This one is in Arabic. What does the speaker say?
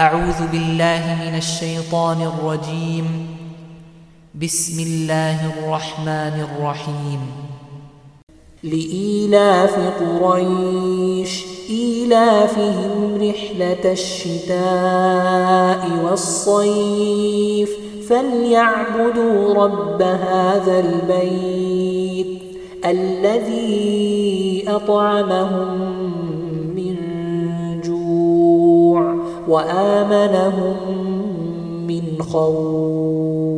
أعوذ بالله من الشيطان الرجيم. بسم الله الرحمن الرحيم. لإيلاف قريش إيلافهم رحلة الشتاء والصيف فليعبدوا رب هذا البيت الذي أطعمهم وآمنهم من خوف.